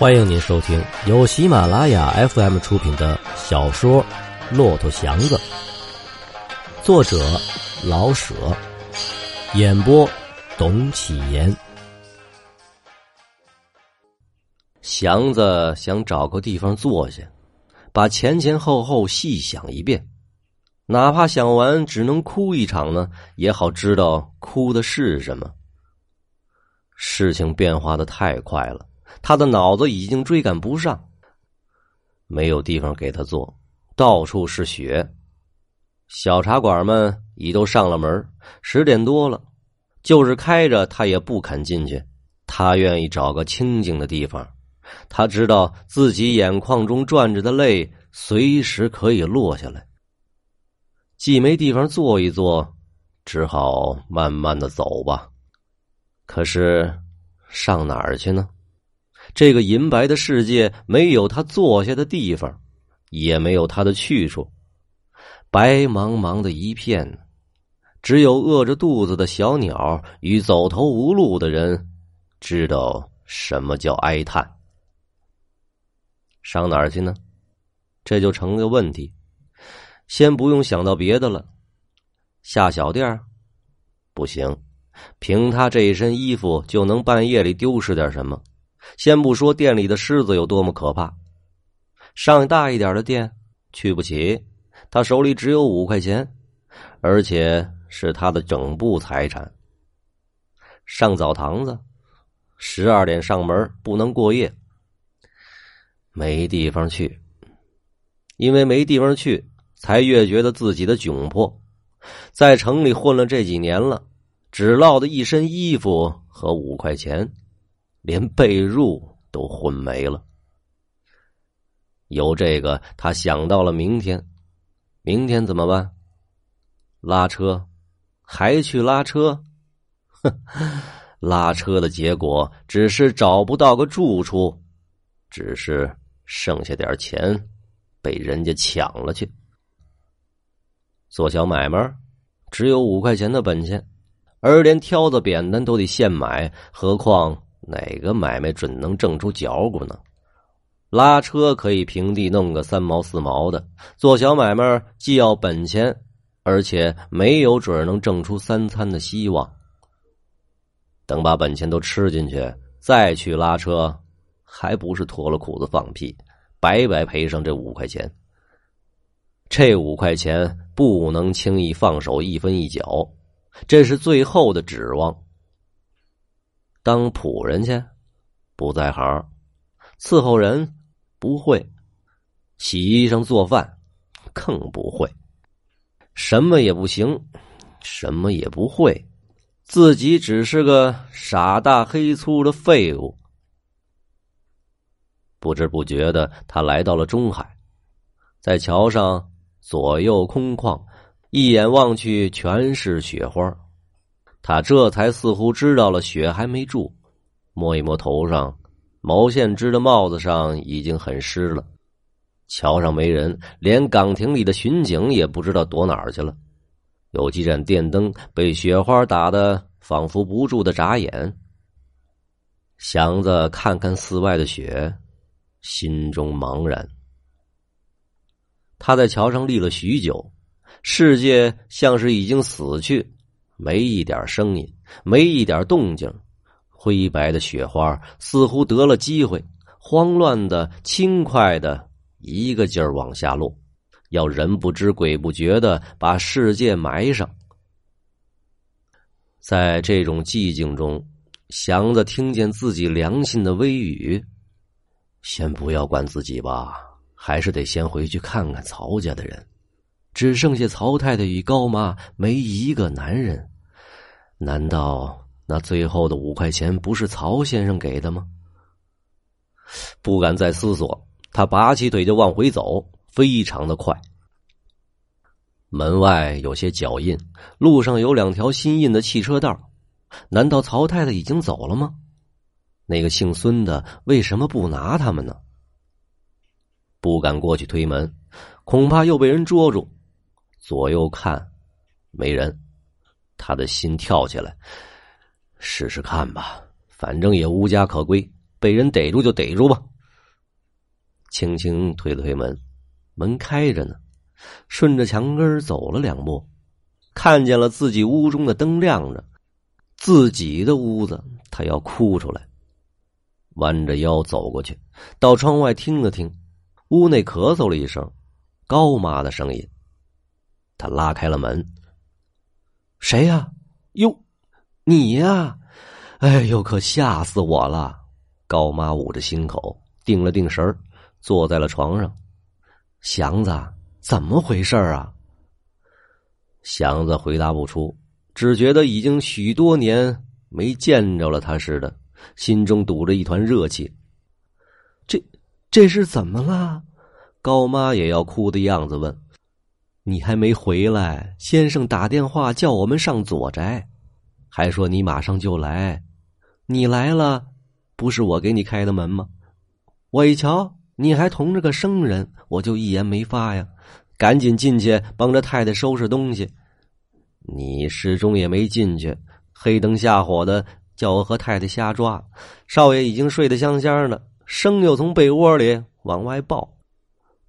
欢迎您收听由喜马拉雅 FM 出品的小说《骆驼祥子》，作者老舍，演播董启言。祥子想找个地方坐下，把前前后后细想一遍，哪怕想完只能哭一场呢，也好知道哭的是什么。事情变化的太快了。他的脑子已经追赶不上，没有地方给他坐，到处是雪。小茶馆们已都上了门，十点多了，就是开着他也不肯进去。他愿意找个清静的地方，他知道自己眼眶中转着的泪随时可以落下来。既没地方坐一坐，只好慢慢的走吧。可是上哪儿去呢？这个银白的世界没有他坐下的地方，也没有他的去处，白茫茫的一片，只有饿着肚子的小鸟与走投无路的人知道什么叫哀叹。上哪儿去呢？这就成个问题。先不用想到别的了，下小店儿不行，凭他这一身衣服就能半夜里丢失点什么。先不说店里的狮子有多么可怕，上大一点的店去不起。他手里只有五块钱，而且是他的整部财产。上澡堂子，十二点上门，不能过夜。没地方去，因为没地方去，才越觉得自己的窘迫。在城里混了这几年了，只落得一身衣服和五块钱。连被褥都混没了。有这个，他想到了明天。明天怎么办？拉车，还去拉车？哼，拉车的结果只是找不到个住处，只是剩下点钱被人家抢了去。做小买卖，只有五块钱的本钱，而连挑子扁担都得现买，何况……哪个买卖准能挣出脚骨呢？拉车可以平地弄个三毛四毛的，做小买卖既要本钱，而且没有准能挣出三餐的希望。等把本钱都吃进去，再去拉车，还不是脱了裤子放屁，白白赔上这五块钱。这五块钱不能轻易放手一分一角，这是最后的指望。当仆人去，不在行；伺候人不会，洗衣裳做饭更不会，什么也不行，什么也不会，自己只是个傻大黑粗的废物。不知不觉的，他来到了中海，在桥上左右空旷，一眼望去全是雪花。他这才似乎知道了雪还没住，摸一摸头上，毛线织的帽子上已经很湿了。桥上没人，连岗亭里的巡警也不知道躲哪儿去了。有几盏电灯被雪花打得仿佛不住的眨眼。祥子看看寺外的雪，心中茫然。他在桥上立了许久，世界像是已经死去。没一点声音，没一点动静，灰白的雪花似乎得了机会，慌乱的、轻快的，一个劲儿往下落，要人不知鬼不觉的把世界埋上。在这种寂静中，祥子听见自己良心的微语：“先不要管自己吧，还是得先回去看看曹家的人。只剩下曹太太与高妈，没一个男人。”难道那最后的五块钱不是曹先生给的吗？不敢再思索，他拔起腿就往回走，非常的快。门外有些脚印，路上有两条新印的汽车道。难道曹太太已经走了吗？那个姓孙的为什么不拿他们呢？不敢过去推门，恐怕又被人捉住。左右看，没人。他的心跳起来，试试看吧，反正也无家可归，被人逮住就逮住吧。轻轻推了推门，门开着呢。顺着墙根走了两步，看见了自己屋中的灯亮着，自己的屋子，他要哭出来。弯着腰走过去，到窗外听了听，屋内咳嗽了一声，高妈的声音。他拉开了门：“谁呀？哟，你呀！哎呦，可吓死我了！”高妈捂着心口，定了定神儿，坐在了床上。祥子。怎么回事啊？祥子回答不出，只觉得已经许多年没见着了他似的，心中堵着一团热气。这这是怎么了？高妈也要哭的样子问：“你还没回来？先生打电话叫我们上左宅，还说你马上就来。你来了，不是我给你开的门吗？我一瞧你还同着个生人，我就一言没发呀。”赶紧进去帮着太太收拾东西，你始终也没进去，黑灯瞎火的叫我和太太瞎抓。少爷已经睡得香香的，生又从被窝里往外抱，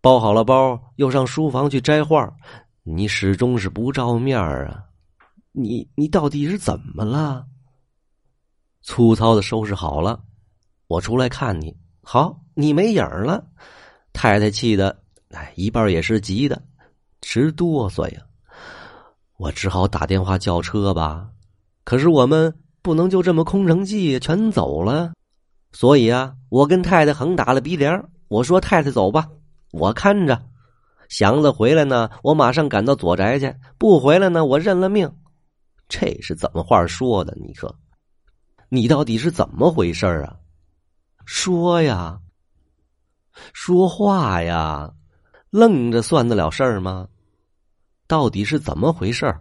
包好了包又上书房去摘画。你始终是不照面啊！你你到底是怎么了？粗糙的收拾好了，我出来看你，好，你没影了。太太气的。哎，一半也是急的，直哆嗦呀！我只好打电话叫车吧，可是我们不能就这么空城计全走了，所以啊，我跟太太横打了鼻梁。我说：“太太走吧，我看着。祥子回来呢，我马上赶到左宅去；不回来呢，我认了命。”这是怎么话说的？你说，你到底是怎么回事啊？说呀，说话呀！愣着算得了事儿吗？到底是怎么回事？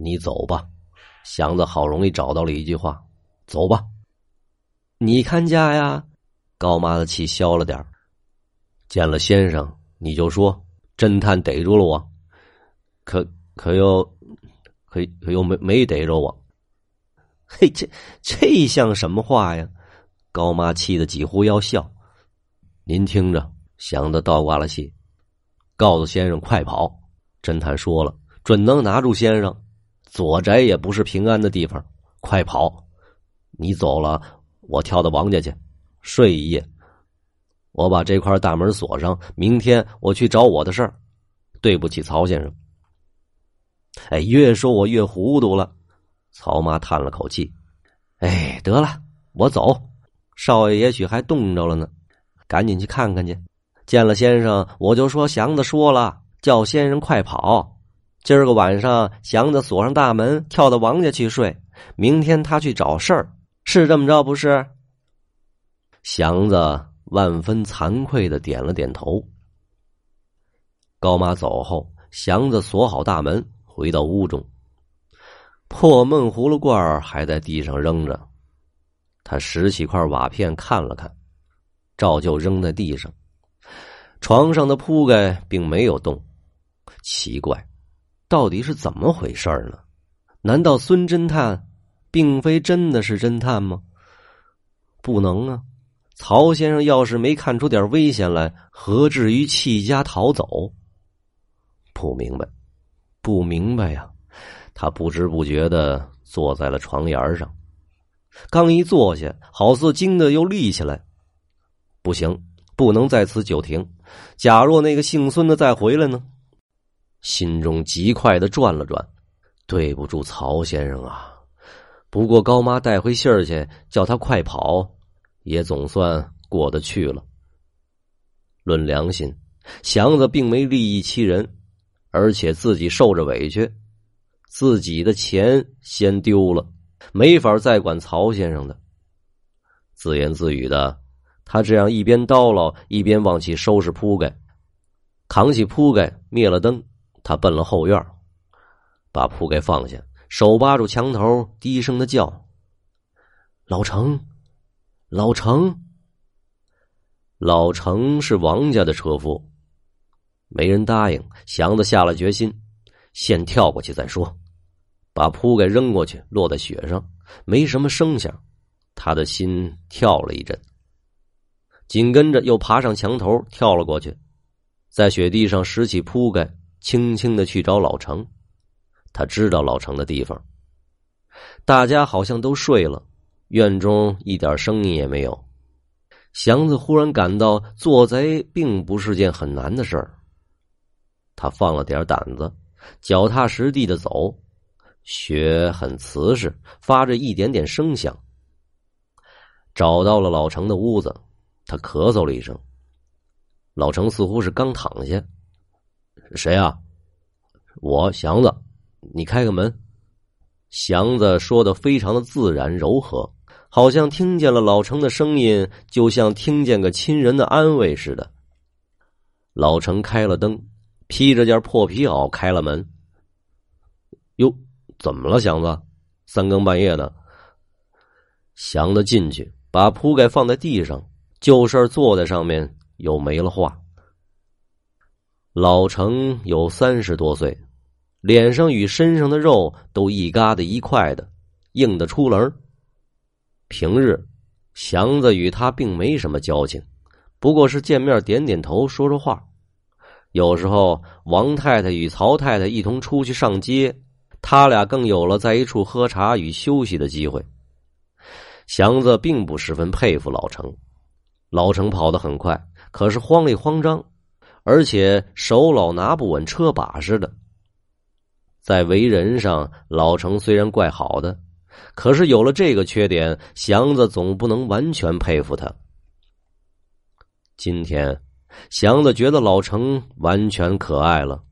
你走吧，祥子好容易找到了一句话：“走吧。”你看家呀，高妈的气消了点儿。见了先生，你就说侦探逮住了我，可可又可可又没没逮着我。嘿，这这像什么话呀？高妈气得几乎要笑。您听着。祥子倒挂了气，告诉先生快跑。侦探说了，准能拿住先生。左宅也不是平安的地方，快跑！你走了，我跳到王家去睡一夜。我把这块大门锁上，明天我去找我的事儿。对不起，曹先生。哎，越说我越糊涂了。曹妈叹了口气，哎，得了，我走。少爷也许还冻着了呢，赶紧去看看去。见了先生，我就说祥子说了，叫先生快跑。今儿个晚上，祥子锁上大门，跳到王家去睡。明天他去找事儿，是这么着不是？祥子万分惭愧的点了点头。高妈走后，祥子锁好大门，回到屋中。破闷葫芦罐还在地上扔着，他拾起块瓦片看了看，照旧扔在地上。床上的铺盖并没有动，奇怪，到底是怎么回事呢？难道孙侦探并非真的是侦探吗？不能啊！曹先生要是没看出点危险来，何至于弃家逃走？不明白，不明白呀！他不知不觉的坐在了床沿上，刚一坐下，好似惊的又立起来。不行，不能在此久停。假若那个姓孙的再回来呢？心中极快的转了转，对不住曹先生啊！不过高妈带回信儿去，叫他快跑，也总算过得去了。论良心，祥子并没利益其人，而且自己受着委屈，自己的钱先丢了，没法再管曹先生的。自言自语的。他这样一边叨唠，一边往起收拾铺盖，扛起铺盖，灭了灯。他奔了后院，把铺盖放下，手扒住墙头，低声的叫：“老程，老程。”老程是王家的车夫，没人答应。祥子下了决心，先跳过去再说。把铺盖扔过去，落在雪上，没什么声响，他的心跳了一阵。紧跟着又爬上墙头跳了过去，在雪地上拾起铺盖，轻轻的去找老程。他知道老程的地方。大家好像都睡了，院中一点声音也没有。祥子忽然感到做贼并不是件很难的事儿。他放了点胆子，脚踏实地的走，雪很瓷实，发着一点点声响。找到了老程的屋子，他咳嗽了一声。老程似乎是刚躺下。谁啊？我祥子，你开个门。祥子说的非常的自然柔和。好像听见了老程的声音，就像听见个亲人的安慰似的。老程开了灯，披着件破皮袄开了门。哟，怎么了，祥子？三更半夜的。祥子进去，把铺盖放在地上，就事儿坐在上面，又没了话。老程有三十多岁，脸上与身上的肉都一疙瘩一块的，硬得出棱儿平日，祥子与他并没什么交情，不过是见面点点头，说说话。有时候王太太与曹太太一同出去上街，他俩更有了在一处喝茶与休息的机会。祥子并不十分佩服老程，老程跑得很快，可是慌里慌张，而且手老拿不稳车把似的。在为人上，老程虽然怪好的。可是有了这个缺点，祥子总不能完全佩服他。今天，祥子觉得老程完全可爱了，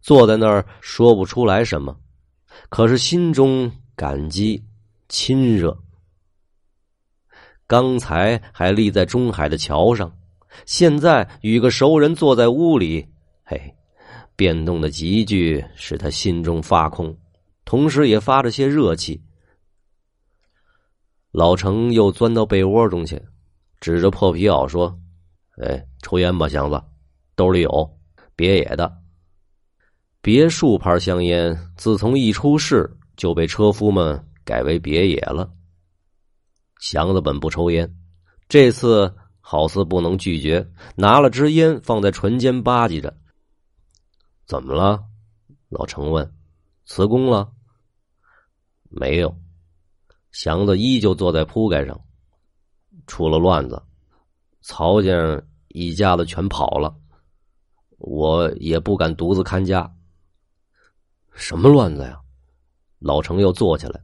坐在那儿说不出来什么，可是心中感激亲热。刚才还立在中海的桥上，现在与个熟人坐在屋里，嘿，变动的急剧使他心中发空，同时也发着些热气。老程又钻到被窝中去，指着破皮袄说：“哎，抽烟吧，祥子，兜里有别野的。别墅牌香烟，自从一出世就被车夫们改为别野了。祥子本不抽烟，这次好似不能拒绝，拿了支烟放在唇间吧唧着。怎么了？老程问。辞工了？没有。”祥子依旧坐在铺盖上。出了乱子，曹先生一家子全跑了，我也不敢独自看家。什么乱子呀？老程又坐起来，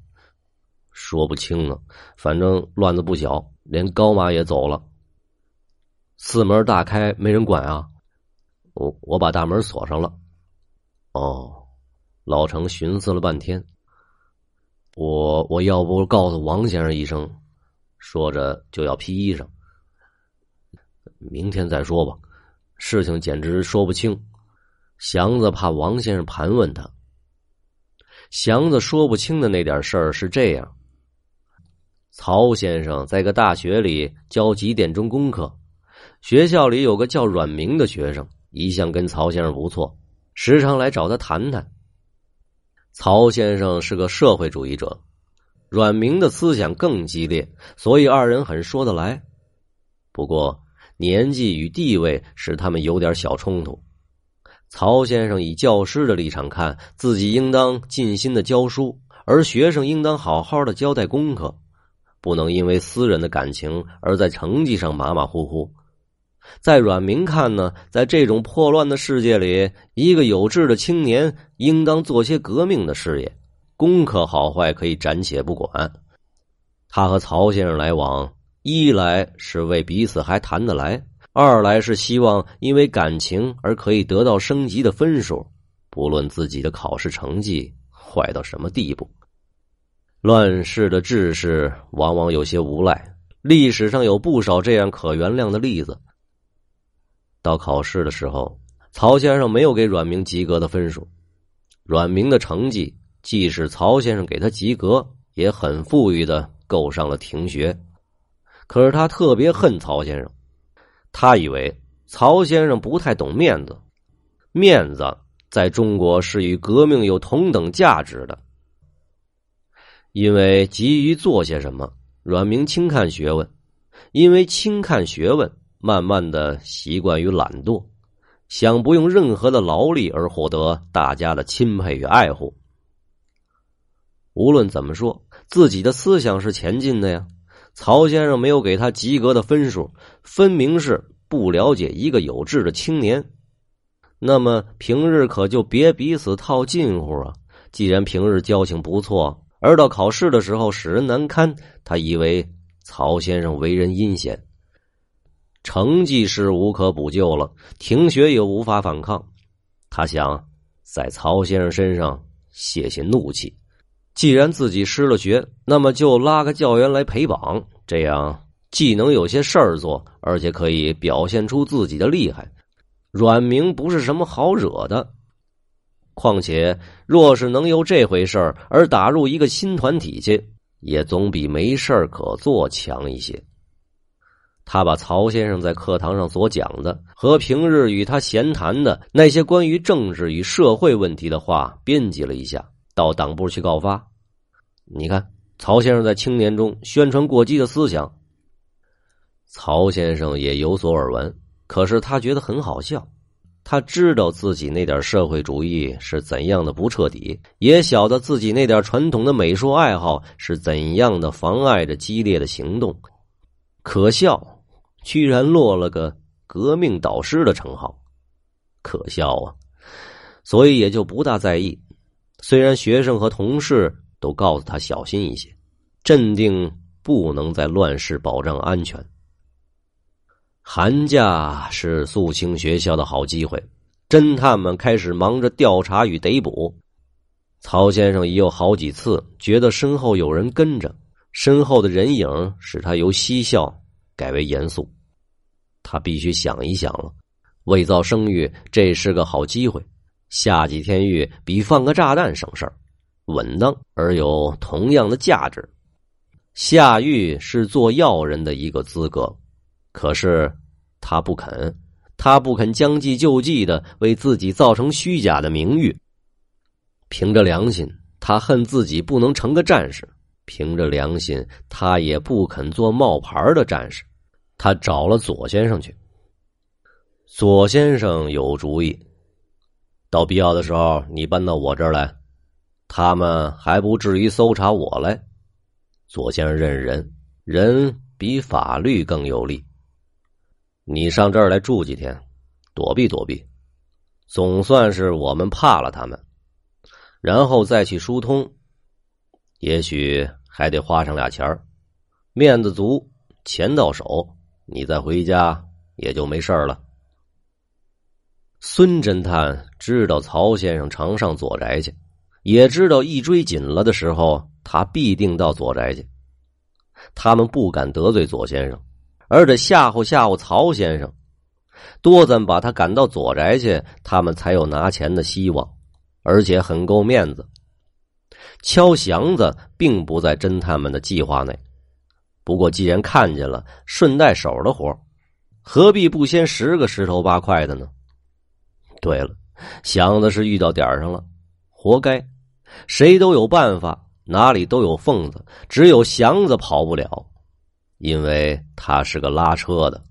说不清呢。反正乱子不小，连高妈也走了。四门大开，没人管啊。我我把大门锁上了。哦，老程寻思了半天。我我要不告诉王先生一声，说着就要披衣裳。明天再说吧，事情简直说不清。祥子怕王先生盘问他。祥子说不清的那点事儿是这样：曹先生在个大学里教几点钟功课，学校里有个叫阮明的学生，一向跟曹先生不错，时常来找他谈谈。曹先生是个社会主义者，阮明的思想更激烈，所以二人很说得来。不过年纪与地位使他们有点小冲突。曹先生以教师的立场看，自己应当尽心的教书，而学生应当好好的交代功课，不能因为私人的感情而在成绩上马马虎虎。在阮明看呢，在这种破乱的世界里，一个有志的青年应当做些革命的事业。功课好坏可以暂且不管。他和曹先生来往，一来是为彼此还谈得来，二来是希望因为感情而可以得到升级的分数，不论自己的考试成绩坏到什么地步。乱世的志士往往有些无赖，历史上有不少这样可原谅的例子。到考试的时候，曹先生没有给阮明及格的分数。阮明的成绩，即使曹先生给他及格，也很富裕的够上了停学。可是他特别恨曹先生，他以为曹先生不太懂面子，面子在中国是与革命有同等价值的。因为急于做些什么，阮明轻看学问，因为轻看学问，慢慢的习惯于懒惰，想不用任何的劳力而获得大家的钦佩与爱护。无论怎么说，自己的思想是前进的呀。曹先生没有给他及格的分数，分明是不了解一个有志的青年。那么平日可就别彼此套近乎啊！既然平日交情不错，而到考试的时候使人难堪，他以为曹先生为人阴险，成绩是无可补救了，停学也无法反抗。他想在曹先生身上泄泄怒气。既然自己失了学，那么就拉个教员来陪绑，这样既能有些事儿做，而且可以表现出自己的厉害。阮明不是什么好惹的，况且若是能由这回事而打入一个新团体去，也总比没事可做强一些。他把曹先生在课堂上所讲的和平日与他闲谈的那些关于政治与社会问题的话编辑了一下。到党部去告发，你看曹先生在青年中宣传过激的思想。曹先生也有所耳闻，可是他觉得很好笑。他知道自己那点社会主义是怎样的不彻底，也晓得自己那点传统的美术爱好是怎样的妨碍着激烈的行动。可笑，居然落了个革命导师的称号，可笑啊！所以也就不大在意。虽然学生和同事都告诉他小心一些，镇定，不能在乱世保障安全。寒假是肃清学校的好机会，侦探们开始忙着调查与逮捕。曹先生已有好几次觉得身后有人跟着，身后的人影使他由嬉笑改为严肃。他必须想一想了，伪造声誉，这是个好机会。下几天狱比放个炸弹省事儿，稳当而有同样的价值。下狱是做要人的一个资格，可是他不肯，他不肯将计就计的为自己造成虚假的名誉。凭着良心，他恨自己不能成个战士；凭着良心，他也不肯做冒牌的战士。他找了左先生去，左先生有主意。到必要的时候，你搬到我这儿来，他们还不至于搜查我来。左先生认人，人比法律更有力。你上这儿来住几天，躲避躲避，总算是我们怕了他们，然后再去疏通，也许还得花上俩钱儿，面子足，钱到手，你再回家也就没事了。孙侦探知道曹先生常上左宅去，也知道一追紧了的时候，他必定到左宅去。他们不敢得罪左先生，而得吓唬吓唬曹先生，多咱把他赶到左宅去，他们才有拿钱的希望，而且很够面子。敲祥子并不在侦探们的计划内，不过既然看见了，顺带手的活何必不先十个十头八块的呢？对了，祥子是遇到点上了，活该。谁都有办法，哪里都有缝子，只有祥子跑不了，因为他是个拉车的。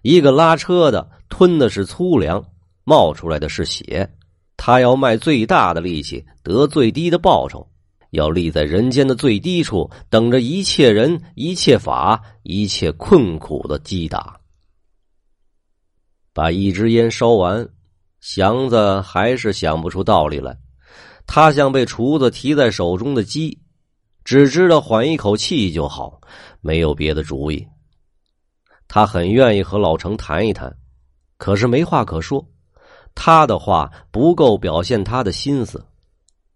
一个拉车的吞的是粗粮，冒出来的是血。他要卖最大的力气，得最低的报酬，要立在人间的最低处，等着一切人、一切法、一切困苦的击打。把一支烟烧完。祥子还是想不出道理来，他像被厨子提在手中的鸡，只知道缓一口气就好，没有别的主意。他很愿意和老程谈一谈，可是没话可说，他的话不够表现他的心思。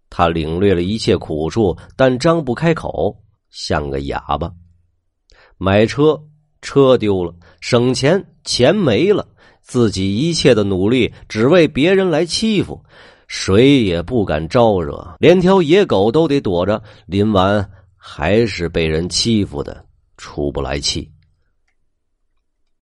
他领略了一切苦处，但张不开口，像个哑巴。买车，车丢了；省钱，钱没了。自己一切的努力，只为别人来欺负，谁也不敢招惹，连条野狗都得躲着。临完还是被人欺负的，出不来气。